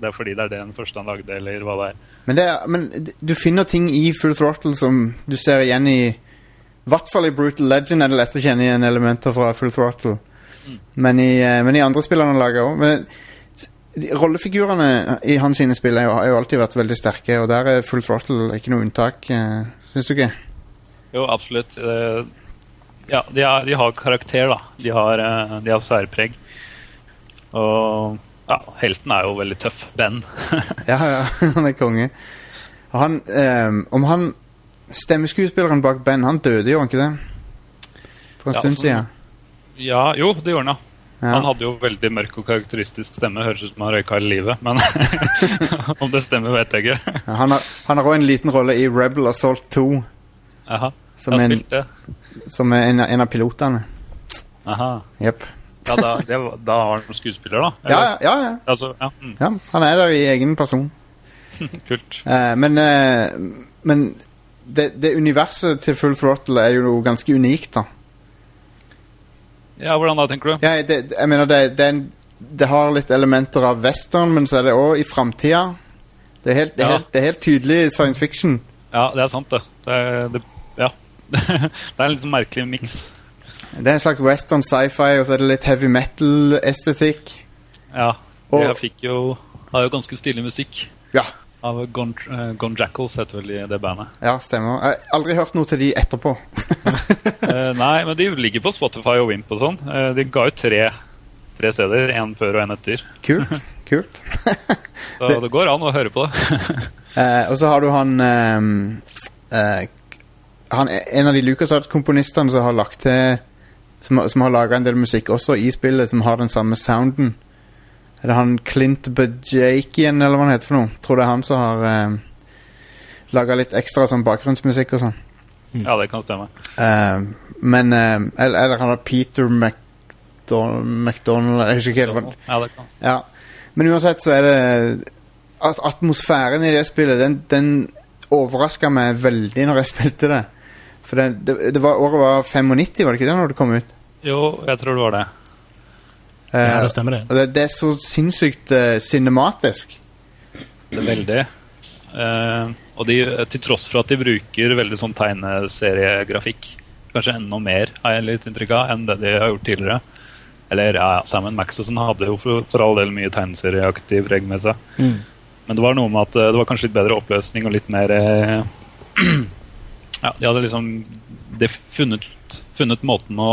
Det er fordi det er det den første han lagde, eller hva det er. Men, det er, men du finner ting i Full Throttle som du ser igjen i I hvert fall i Brutal Legend er det lett å kjenne igjen elementer fra Full Throttle. Men, i, eh, men i andre spillene han lager òg. Rollefigurene i hans sine spill er har jo alltid vært veldig sterke, og der er Full Throttle ikke noe unntak. eh, Syns du ikke? Jo, absolutt. Eh, Ja, de, er, de har karakter, da. De har, eh, de har særpreg. Og ja, helten er jo veldig tøff. Ben. [laughs] Ja, ja, [laughs] han er konge. Han, um, om han Stemmeskuespilleren bak Ben, han døde jo, ikke det? For en Ja, stund altså, siden. ja, jo, det gjorde han, ja. Ja. Han hadde jo veldig mørk og karakteristisk stemme. Høres ut som han røyka hele livet. Men [laughs] om det stemmer, vet jeg ikke. Ja, han har òg en liten rolle i Rebel Assault 2, Aha. Som en, som en, en av pilotene. Aha. Jepp. Ja, da, det, da har han skuespiller, da? Ja, ja, ja, ja. Altså, ja. Mm, ja. Han er der i egen person. [laughs] kult. Eh, men eh, men det, det universet til Full Throttle er jo ganske unikt, da. Ja, hvordan da, tenker du? Ja, det, jeg mener, det, det, en, det har litt elementer av western, men så er det òg i framtida. Det, er helt- det, er Ja. helt- det er helt tydelig science fiction. Ja, det er sant, det. det, det ja. Det er en litt sånn merkelig miks. Det er en slags western sci-fi, og så er det litt heavy metal-estetikk. Ja. Og- Jeg fikk jo Har jo ganske stilig musikk Ja, av Gone, uh, Gone Jackals, heter vel det bandet. ja, stemmer. Jeg har aldri hørt noe til de etterpå. uh, [laughs] nei, men de ligger på Spotify og Wimp og sånn. Uh, de ga ut tre, tre CD-er. Én før og én etter. Kult. [laughs] kult. Så det, går an å høre på det. [laughs] Og så har du han um, Han er En av de LucasArts-komponistene som har lagt til Som, som har laga en del musikk også i spillet, som har den samme sounden. Er det han Clint Bajakian, eller hva han heter for noe? Tror det er han som har eh, laga litt ekstra sånn bakgrunnsmusikk og sånn. Ja, det kan stemme. Eh, men eh, eller, eller han har Peter McDonald, McDonald Jeg husker ikke helt Ja, det kan. ja. Men uansett så er det at Atmosfæren i det spillet Den, den overraska meg veldig når jeg spilte det. For det, det, det var, året var 95, var det ikke det, når det kom ut? Jo, jeg tror det var det. Eh, Ja, det stemmer det. og det, det er så sinnssykt uh, cinematisk. Det er veldig. Uh, og de, til tross for at de bruker veldig sånn tegneseriegrafikk, kanskje enda mer, har jeg litt inntrykk av, enn det de har gjort tidligere. Eller ja, Simon Maxson hadde jo for, for all del mye tegneserieaktig preg med seg. Mm. Men det var noe med at det var kanskje litt bedre oppløsning og litt mer [clears throat] Ja, de hadde liksom de funnet, funnet måten å,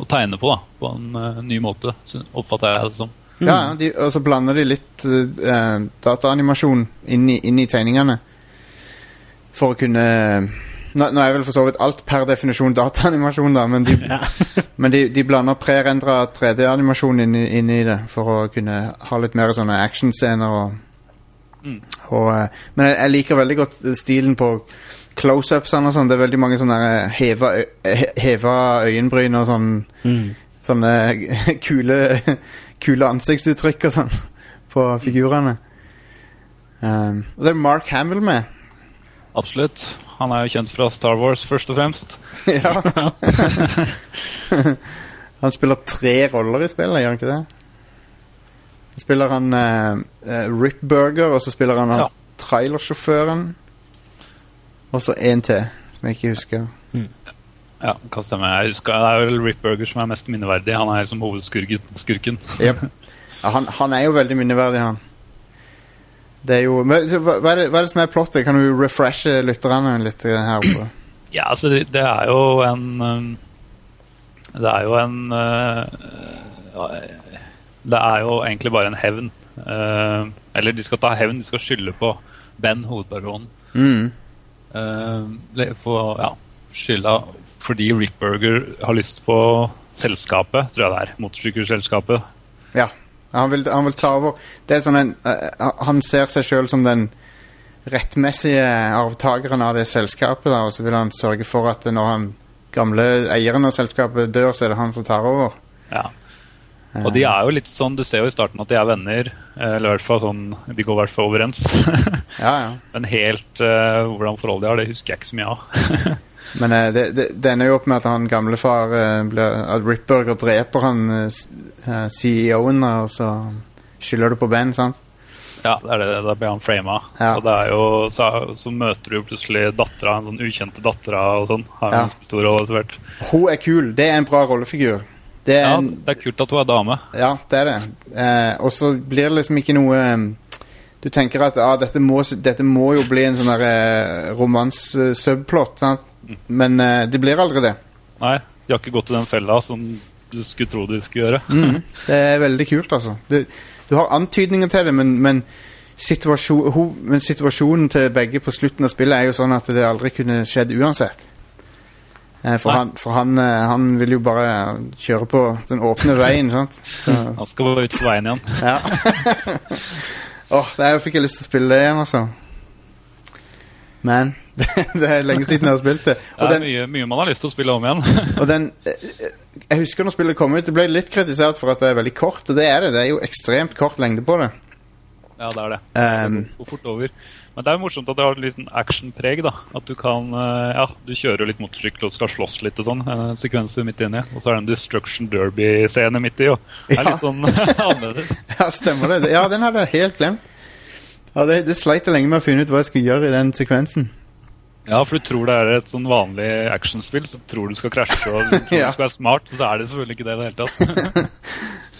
å tegne på, da. På en uh, ny måte, oppfatter jeg det som. Ja, ja, de, Og så blander de litt uh, dataanimasjon inn i, inn i tegningene. For å kunne nå, nå er vel for så vidt alt per definisjon dataanimasjon, da, men de, [laughs] Ja. men de, de blander prerendra 3D-animasjon inn, i- inn i det for å kunne ha litt mer sånne actionscener og, Mm. og Men jeg, jeg liker veldig godt stilen på close-upsene og sånn. Det er veldig mange sånne heva, heva øyenbryn og sånn Mm. Sånne [laughs] kule, kule ansiktsuttrykk og sånn på figurene. Um, og så er Mark Hamill med. Absolutt. Han er jo kjent fra Star Wars, først og fremst. [laughs] ja. [laughs] han spiller tre roller i spillet, gjør han ikke det? Spiller han uh, Rip Burger, og så spiller han han Ja. trailersjåføren. Og så en til, som jeg ikke husker. Ja, hva stemmer. Jeg husker, Det er vel Rip Burger som er mest minneverdig. Han er liksom hovedskurken. yep. Ja, han, han er jo veldig minneverdig, han. Det er jo men, hva, hva, er det, hva er det som er plottet? Kan du refreshe lytterne litt her oppe? [clears throat] Ja, altså, det, det er jo en um, Det er jo en uh, Det er jo egentlig bare en hevn. Uh, eller de skal ta hevn, de skal skylde på Ben, hovedpersonen. Mm. Uh, for ja, skylda fordi Rick Burger har lyst på selskapet, tror jeg det er. Motorsykkelselskapet. Ja. Han vil, han vil ta over Det er sånn en uh, Han ser seg sjøl som den rettmessige arvtakeren av det selskapet, da, og så vil han sørge for at når han gamle eieren av selskapet dør, så er det han som tar over. Ja. Og de er jo litt sånn, Du ser jo i starten at de er venner. eh, Eller i hvert fall sånn, De går i hvert fall overens. [laughs] Ja, ja. Men helt uh, hvordan forholdet de har, det husker jeg ikke så mye av. [laughs] Men eh, det, det, det ender jo opp med at han gamlefar uh, At Ripburger dreper han eh, eh, CEO-en, og så skylder du på Ben, sant? Ja, det er det, Da blir han frama. Ja. Og det er jo, så, så møter du jo plutselig dattera, en sånn ukjente dattera og sånn. Har Ja. en stor rolle etter hvert. Hun er kul. Det er en bra rollefigur. Det er Ja, det er kult at hun er dame. Ja, det er det. Eh, og så blir det liksom ikke noe eh, Du tenker at ah, dette, må, dette må jo bli en sånn eh, romans-subplot, sant? Men eh, det blir aldri det. Nei, de har ikke gått i den fella som du skulle tro de skulle gjøre. mm, [laughs] Det er veldig kult, altså. Du, du Du har antydninger til det, men, men, situasjon, ho, men situasjonen til begge på slutten av spillet er jo sånn at det aldri kunne skjedd uansett. Eh, For, han, for han, eh, han vil jo bare kjøre på den åpne veien, sant. Så, Han skal bare ut på veien igjen. [laughs] ja. Åh, der er fikk jeg lyst til å spille det igjen, altså. Men [laughs] det, er lenge siden jeg har spilt det. Det er den, mye, mye man har lyst til å spille om igjen. [laughs] og den eh, Jeg husker når spillet kom ut, det ble litt kritisert for at det er veldig kort, og det er det. Det er jo ekstremt kort lengde på det. Ja, det er det. Um, det går fort over. Men det er jo morsomt at det har litt actionpreg. da. At du kan eh, Ja, du kjører litt motorsykkel og skal slåss litt og sånn. En sekvens midt inni. Og så er det en Destruction Derby-scene midt i. Og det er Ja. litt sånn [laughs] annerledes. [laughs] Ja, stemmer det. Ja, den hadde jeg helt glemt. Ja, det, det sleit jeg lenge med å finne ut hva jeg skulle gjøre i den sekvensen. Ja, for du tror det er et sånn vanlig actionspill, så tror du skal krasje og [laughs] du tror Ja. du skal være smart, så er det selvfølgelig ikke det i det hele tatt.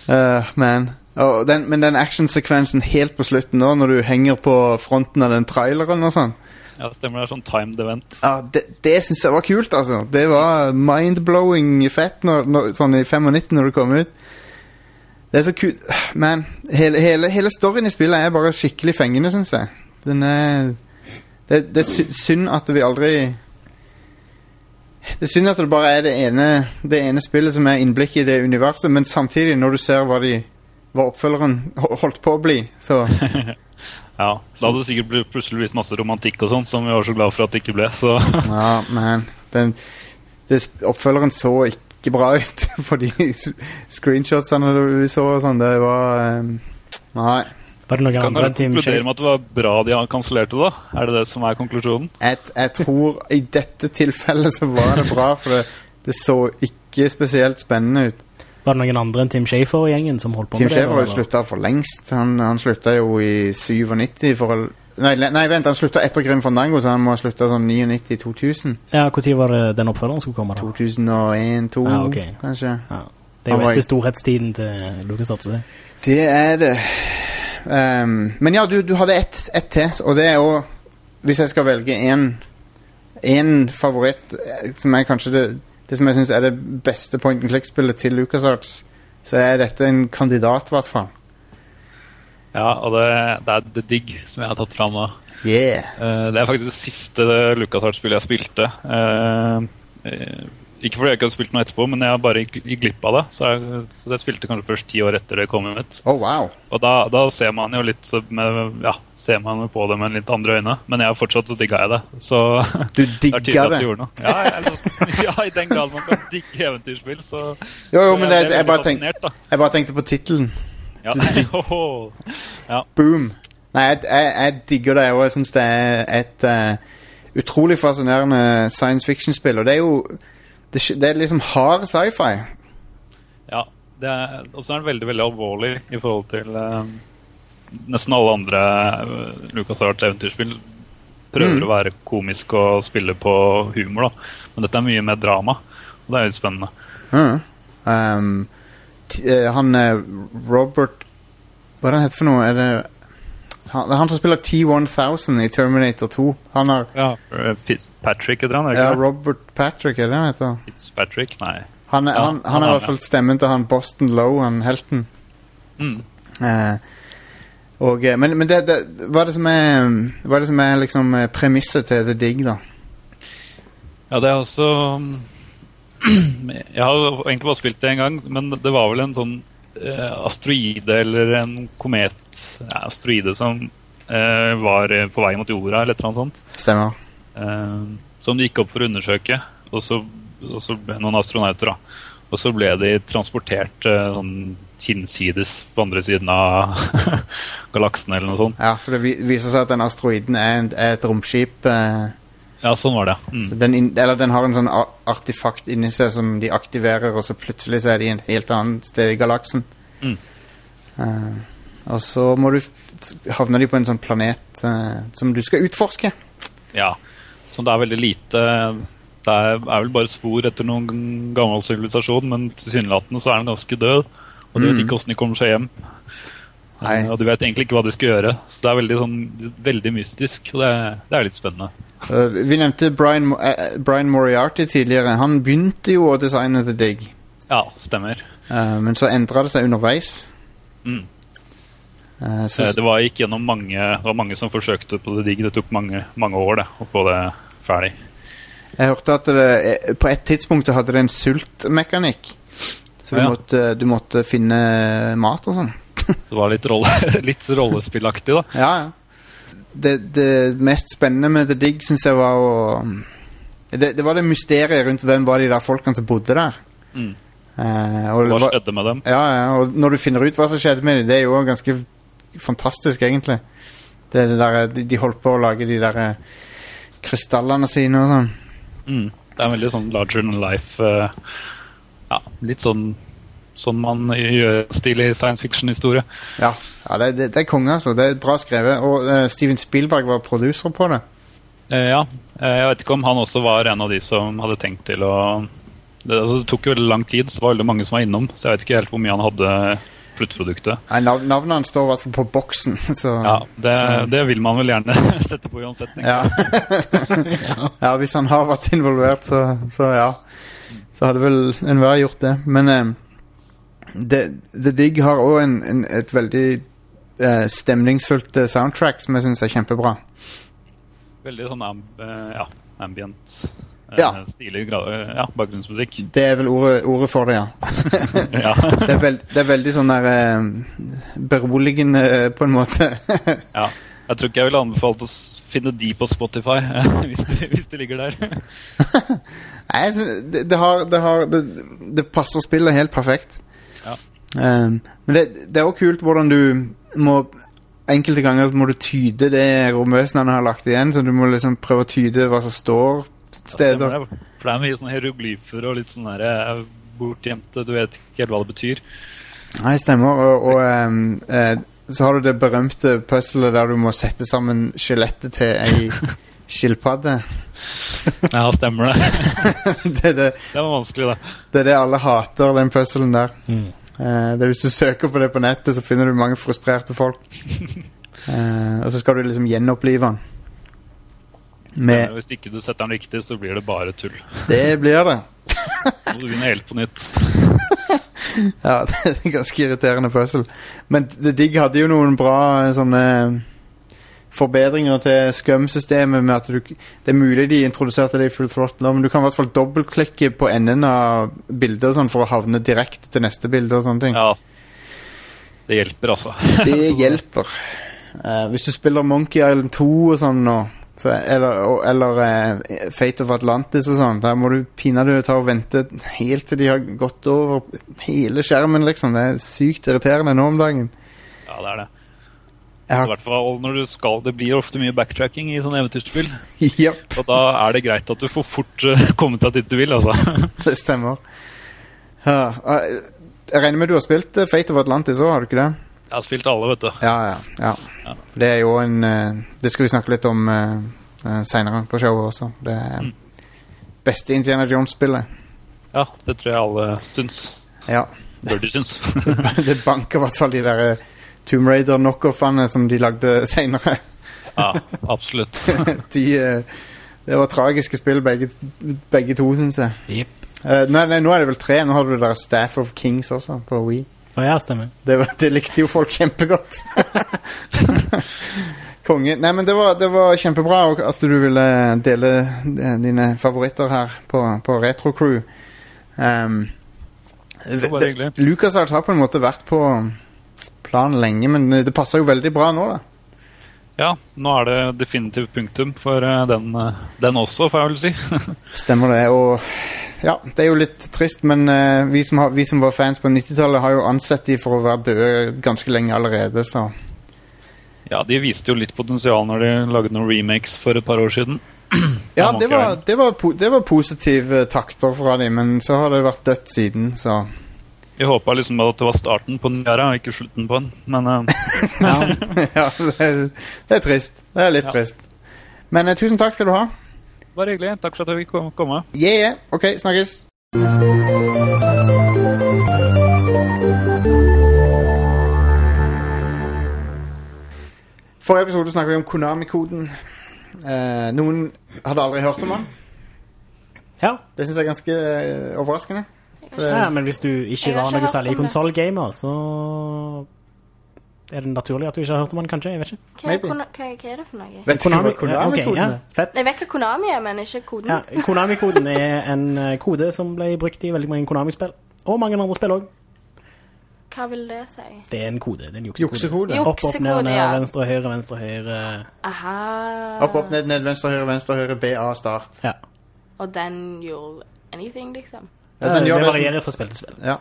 Uh, man. Og den, men den actionsekvensen helt på slutten nå, når du henger på fronten av den traileren og sånn, Ja, det stemmer. Det er sånn timed event. ja, det, det syns jeg var kult, altså. Det var mind-blowing fett når, når, sånn i 95 når det kom ut. Det er så kult. Man, hele, hele, hele storyen i spillet er bare skikkelig fengende, syns jeg. Den er Det, det er synd at vi aldri Det er synd at det bare er det ene, det ene spillet som er innblikk i det universet, men samtidig, når du ser hva, de, hva oppfølgeren holdt på å bli, så [laughs] Ja, Da hadde det sikkert blitt- plutselig blitt masse romantikk og sånn, som vi var så glad for at det ikke ble. Så [laughs] Ja, men Den, det, oppfølgeren så ikke bra ut [laughs] på de screenshotsene vi så og sånn. Det var um, Nei. Var det noen kan andre Team konkludere med at det var bra de har kansellert det, da? Er det det som er konklusjonen? Jeg, jeg tror i dette tilfellet så var det bra, for det, det så ikke spesielt spennende ut. Var det noen andre enn Tim Shafer i gjengen som holdt på Tim med det? Schaefer har jo eller? slutta for lengst. Han, han slutta jo i 97 for å Nei, nei vent, han slutta etter Grim Fandango, så han må ha slutta sånn 99-2000. Ja, Når var det den oppfølgeren skulle komme? da? 2001-2002, Ja, okay. kanskje. Ja. Det er jo etter storhetstiden til Lucas Artsey. Det er det. Um, men ja, du, du hadde ett et til, og det er jo Hvis jeg skal velge én én favoritt, eh, som er kanskje det, det som jeg syns er det beste point and click-spillet til LucasArts, så er dette en kandidat, i hvert fall. Ja, og det, det er The Dig som jeg har tatt fram nå. Yeah. Eh, det er faktisk det siste LucasArts-spillet jeg spilte. Eh, ikke fordi jeg ikke har spilt noe etterpå, men jeg har bare gikk glipp av det. Så jeg, så jeg spilte kanskje først ti år etter det kom ut. Oh, wow. Og da, da ser man jo litt med, ja, ser man på det med litt andre øyne. Men jeg har fortsatt så digga jeg det. Så [laughs] Du det er digger at det. gjorde noe. Ja, jeg, [laughs] ja, i den grad man kan digge eventyrspill, så Jo, jo, så men jeg, det, jeg, bare tenk, da. jeg bare tenkte på tittelen. Ja. [laughs] ja. Boom. Nei, jeg, jeg, jeg digger det, og jeg syns det er et uh, utrolig fascinerende science fiction-spill. Og det er jo det, det er liksom hard sci-fi. Ja, og så er den veldig veldig alvorlig i forhold til eh, nesten alle andre uh, LucasArts eventyrspill. Prøver Mm. å være komisk og spille på humor, da. Men dette er mye mer drama, og det er litt spennende. Mm. Um, eh, han eh, Robert Hva er det han heter for noe? Er det han, det er han som spiller T-1000 i Terminator 2. Han har Ja, eh, Fitzpatrick heter han, er det ja, ikke det? Robert Patrick, er det han heter? Fitzpatrick? Nei. Han, er- Ja, han, han han er i er hvert fall stemmen til han Boston Lowe, han helten. Mm. Eh, og, eh, men men det, det, hva er det som er Hva er det som er liksom eh, premisset til The Dig, da? Ja, det er også [clears throat] Jeg har egentlig bare spilt det én gang, men det var vel en sånn asteroide eller en komet ja, Asteroide som eh, var eh, på vei mot jorda, eller et eller annet sånt. Stemmer. Eh, som de gikk opp for å undersøke. Og så, og så noen astronauter, da. Og så ble de transportert eh, sånn hinsides på andre siden av [laughs] galaksen eller noe sånt. Ja, for det viser seg at den asteroiden er, en, er et romskip. Eh, Ja, sånn var det. Mm. så den, eller den har en sånn a- artefakt inni seg som de aktiverer, og så plutselig så er de i en helt annet sted i galaksen. Mm. Eh, og så må du f havner de på en sånn planet eh, som du skal utforske. Ja, så det er veldig lite Det er, er vel bare spor etter noen g- gammel sivilisasjon, men tilsynelatende så er den ganske død. Og du vet Mm. ikke åssen de kommer seg hjem. Nei. Eh, Og du vet egentlig ikke hva de skal gjøre. Så det er veldig, sånn, veldig mystisk. Og det, det er litt spennende. Eh, vi nevnte Brian, eh, Brian Moriarty tidligere. Han begynte jo å designe The Dig, Ja, stemmer. Uh, men så endra det seg underveis. Mm. Så, Det var gikk gjennom mange Det var mange som forsøkte på The Dig. Det tok mange, mange år det, å få det ferdig. jeg hørte at det, på et tidspunkt så hadde det en sultmekanikk. Så du, Ja. måtte, du måtte finne mat og sånn. Så det var litt, rolle, [laughs] litt rollespillaktig, da. Ja, ja. Det, det mest spennende med The Dig syns jeg var å det, det var det mysteriet rundt hvem var de der folkene som bodde der. Mm. Eh, Hva skjedde med dem? ja, ja, og når du finner ut hva som skjedde med dem, det er jo ganske fantastisk, egentlig. Det er der, de, de holdt på å lage de der eh, krystallene sine og sånn. Mm. Det er en veldig sånn larger than life uh, Ja, litt sånn sånn man gjør stil i science fiction-historie. Ja, ja det, det, det er konge, altså. Det er bra skrevet. Og uh, Steven Spielberg var producer på det. Eh, ja. Eh, jeg vet ikke om han også var en av de som hadde tenkt til å Det, altså, det tok jo veldig lang tid, så det var veldig mange som var innom. Så jeg vet ikke helt hvor mye han hadde sluttproduktet. Nav navnet hans står i hvert fall på boksen, [laughs] så Ja, det, det vil man vel gjerne [laughs] sette på uansett. Ja. [laughs] ja, hvis han har vært involvert, så, så ja. Så hadde vel enhver gjort det. Men eh, det, The Dig har òg en, en, et veldig eh, stemningsfullt eh, soundtrack som jeg syns er kjempebra. Veldig sånn amb eh, ja, ambient, eh, Ja. stilig ja, bakgrunnsmusikk. Det er vel ordet, ordet for det, ja. [laughs] [laughs] ja. Det er, veld, det er veldig sånn der eh, beroligende, på en måte. [laughs] ja. Jeg tror ikke jeg ville anbefalt å finne de på Spotify, hvis, de, hvis de ligger der. Nei, det, det har, det, har det, det passer spillet helt perfekt. Um, men det, det er også kult hvordan du må Enkelte ganger må du tyde det romvesenene har lagt igjen, så du må liksom prøve å tyde hva som står steder. Ja, det. For det er mye sånne hieroglyfer og litt sånn der, eh, bortgjemte Du vet ikke helt hva det betyr. Nei, stemmer. Og, og um, eh, så har du det berømte puzzlet der du må sette sammen skjelettet til ei [laughs] skilpadde. Ja, stemmer det. [laughs] det, det, Det var vanskelig, da. det er det alle hater, den puzzlen der. Mm. Eh, det er Hvis du søker på det på nettet, så finner du mange frustrerte folk. Uh, [laughs] og så skal du liksom gjenopplive den. Med, Hvis ikke du setter den riktig, så blir det bare tull. det blir det. [laughs] Så må du begynne helt på nytt. [laughs] Ja, det er en ganske irriterende puzzle. Men The Digg hadde jo noen bra eh, sånne forbedringer til Scum-systemet med at du Det er mulig de introduserte det i full throttle, men du kan i hvert fall dobbeltklikke på enden av bildet sånn for å havne direkte til neste bilde og sånne ting. Ja. Det hjelper, altså. [laughs] Det [laughs] hjelper. Uh, hvis du spiller Monkey Island 2 og sånn nå, så, eller, og- eller uh, Fate of Atlantis og sånn, der må du pinadø ta og vente helt til de har gått over hele skjermen, liksom. Det er sykt irriterende nå om dagen. Ja, det er det. I hvert fall når du skal Det blir ofte mye backtracking i sånne eventyrspill. [laughs] yep. Og da er det greit at du får fort uh, [laughs] komme til dit du vil, altså. [laughs] det stemmer. Eh, jeg regner med du har spilt eh, Fate of Atlantis òg, har du ikke det? Jeg har spilt alle, vet du. Ja, ja. ja. Ja. Det er jo en eh, Det skal vi snakke litt om uh, seinere på showet også. Det er beste Indiana Jones-spillet. Ja, det tror jeg alle syns. Ja. Bør de syns. det banker i hvert fall de der eh, Tomb Raider knockoffene som de lagde [laughs] seinere. Ja, absolutt. [laughs] de, eh, det var tragiske spill, begge, begge to, syns jeg. Yep. Uh, nei, nei, nå er det vel tre. Nå har du der Staff of Kings også, på Wii. Oh, ja, stemmer. Det, det likte jo folk kjempegodt. [laughs] Konge. Nei, men det var, det var kjempebra at du ville dele eh, dine favoritter her på, på Retro Crew. Um, Det var hyggelig. Lucas har på en måte vært på planen lenge, men det passer jo veldig bra nå, da. Ja, nå er det definitivt punktum for eh, den, eh, den også, får jeg vel si. [laughs] Stemmer det. Og ja, det er jo litt trist, men eh, vi, som har, vi som var fans på 90-tallet, har jo ansett de for å være døde ganske lenge allerede, så Ja, de viste jo litt potensial når de lagde noen remakes for et par år siden. [clears throat] Ja, det var, det, var, det var positive takter fra dem, men så har det vært dødt siden, så Vi håpa liksom at det var starten på den og ikke slutten på den. Men eh, [laughs] Ja. [laughs] Ja, det er, det er trist. Det er litt Ja. trist. Men eh, tusen takk skal du ha. bare hyggelig. Takk for at jeg fikk kom- komme. Yeah, yeah. Ok, snakkes. Forrige episode snakket vi om Konami-koden. Eh, noen hadde aldri hørt om den. ja. Det syns jeg er ganske eh, overraskende. Ja, men hvis du ikke var noe særlig konsollgamer, så er det naturlig at du ikke har hørt om den, kanskje? Jeg vet ikke. Hva, er hva, hva er det for noe? Vet Konami, hva ja, ok, Konami-koden ja, fett. Jeg vet hva Konami er, men ikke koden. Ja, Konami-koden er en eh, kode som ble brukt i veldig mange Konami-spill. Og mange andre spill òg. Hva vil det si? Det er en kode. Det er en juksekode. Juksekode. Opp, opp, ned, ned, ja. venstre, høyre, venstre, høyre. Aha. Opp, opp, ned, ned, venstre, høyre, venstre, høyre, BA, start. Ja. Og den gjorde anything, liksom? Ja, det varierer fra spill til spill. ja.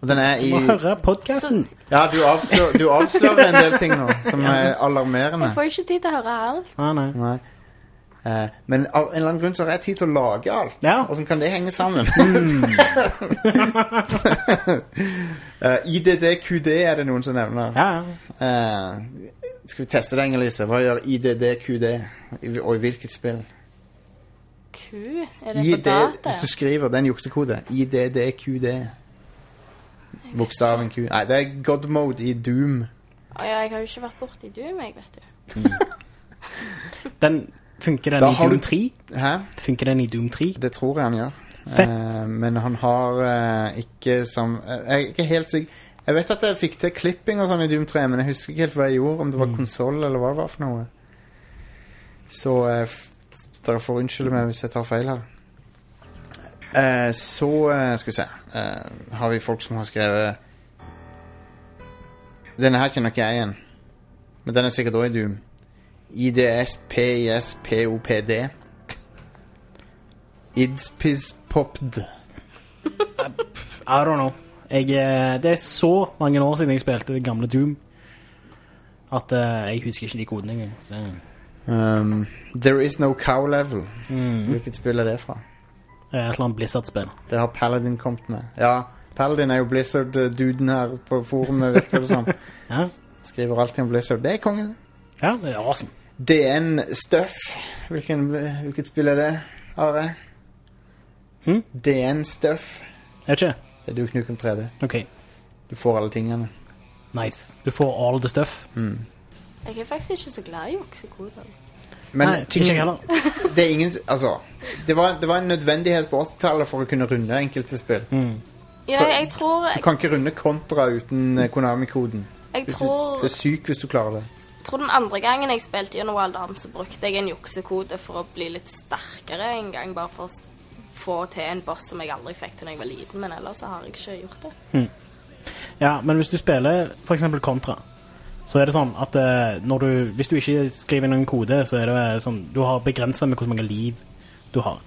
Og den er i Du må høre podkasten. Ja, du avslører, du avslører en del ting nå som [laughs] er alarmerende. Jeg får ikke tid til å høre alt. Ah, nei. Nei. Eh, men av en eller annen grunn så har jeg tid til å lage alt. Ja. Åssen kan det henge sammen? [laughs] uh, IDDQD er det noen som nevner. Ja. Eh, skal vi teste det, Inger-Lise? Hva gjør IDDQD? Og i hvilket spill? Q? Er det på data? hvis du skriver, den juksekoden. IDDQD. Bokstaven Q. Nei, det er God mode i Doom. Å ja, jeg har jo ikke vært borti Doom, jeg, vet du. Den Funker den Da i har Doom du- 3? Hæ? Funker den i Doom 3? Det tror jeg han gjør. Fett. Eh, men han har eh, ikke som eh, Jeg er ikke helt sikker Jeg vet at jeg fikk til klipping og sånn i Doom 3, men jeg husker ikke helt hva jeg gjorde. Om det var Mm. konsoll eller hva det var for noe. Så eh, f- dere får unnskylde meg hvis jeg tar feil her. Eh, så eh, skal vi se eh, Har vi folk som har skrevet Denne her kjenner ikke jeg igjen. Men den er sikkert òg i Doom. IDSPISPOPD. Idspispopd. I don't know. Jeg, eh, det er så mange år siden jeg spilte det gamle Doom at eh, jeg husker ikke de kodene engang. Um, There is no cow level. Mm. Hvilket spill er det fra? Et eller annet Blizzard-spill. Det har Paladin kommet med. Ja, Paladin er jo Blizzard-duden her på forumet, virker det som. [laughs] Ja. Skriver alltid om Blizzard. Det er kongen. ja, det er awesome. DN Stuff. Hvilken, hvilket spill er det, Are? Hm? DN Stuff. Er det ikke? Det er du, Knukum 3D. OK, Du får alle tingene. nice. Du får all the stuff. Jeg er faktisk ikke så glad i juksekoder. Men Nei, ting, ikke [laughs] det er ingen Altså, det var, det var en nødvendighet på 80-tallet for å kunne runde enkelte spill. Ja, jeg tror Du kan ikke runde Contra uten eh, Konami-koden. Jeg Hvis du- tror, er syk hvis du klarer det. Jeg tror den andre gangen jeg spilte gjennom Wild Arms, så brukte jeg en juksekode for å bli litt sterkere en gang, bare for å få til en boss som jeg aldri fikk til da jeg var liten, men ellers så har jeg ikke gjort det. Ja, men hvis du spiller for eksempel Contra, så er det sånn at eh, du, hvis du ikke skriver inn en kode, så er det sånn Du har begrensa med hvor mange liv du har.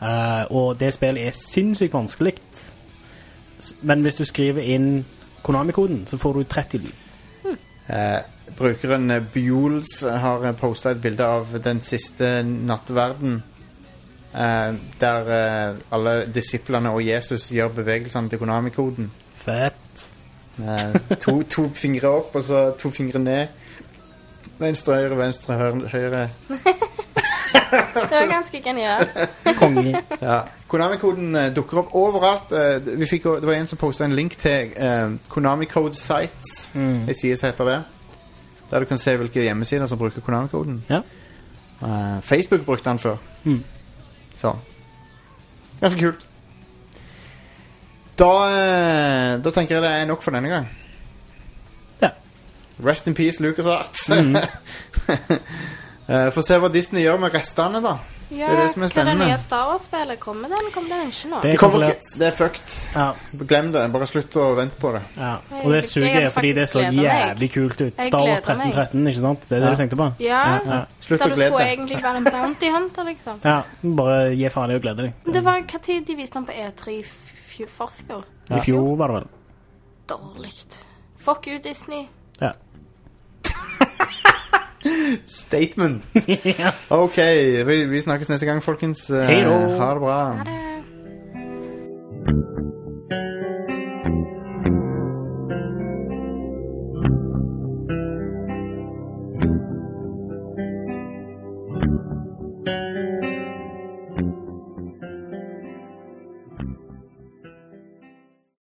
Uh, og det spillet er sinnssykt vanskelig. Men hvis du skriver inn Konami-koden, så får du 30 liv. Uh, brukeren Bjules har posta et bilde av den siste nattverden. Uh, der alle disiplene og Jesus gjør bevegelsene til Konami-koden. Fett. Eh, to, to fingre opp, og så to fingre ned. Venstre, høyre, venstre, høyre. Det var ganske genialt. Konge. Ja. Konami-koden eh, dukker opp overalt. Eh, vi fikk, det var en som posta en link til uh, Konami Code Sites. Mm. Side heter det. Der du kan se hvilke hjemmesider som bruker Konami-koden. Ja. Uh, Facebook brukte den før. Mm. Så Ganske kult. Da, eh, da tenker jeg det er nok for denne gang. Ja. Rest in peace, LucasArts. Mm. [laughs] Eh, Få se hva Disney gjør med restene, da. Ja, Det er det som er Hva er det spennende. nye Star Wars-spillet? Kommer det, eller kommer det ikke nå? Det er kommer kansellert. det er fucked. Ja, Glem det. Bare slutt å vente på det. ja. Og det suger fordi det så jævlig kult ut. Star Wars 1313, ikke sant? Det er det Ja. du tenkte på? Ja, Ja. Slutt da å du skulle egentlig være en bounty hunter, liksom. ja. Bare gi faen i å glede deg. Det var hva tid de viste den på E3 forfjor. Ja. I fjor var det vel. Dårlig. Fuck you, Disney. Ja. [laughs] Statement. [laughs] OK, vi, vi, snakkes neste gang, folkens. Hei Ha det bra. Ha det.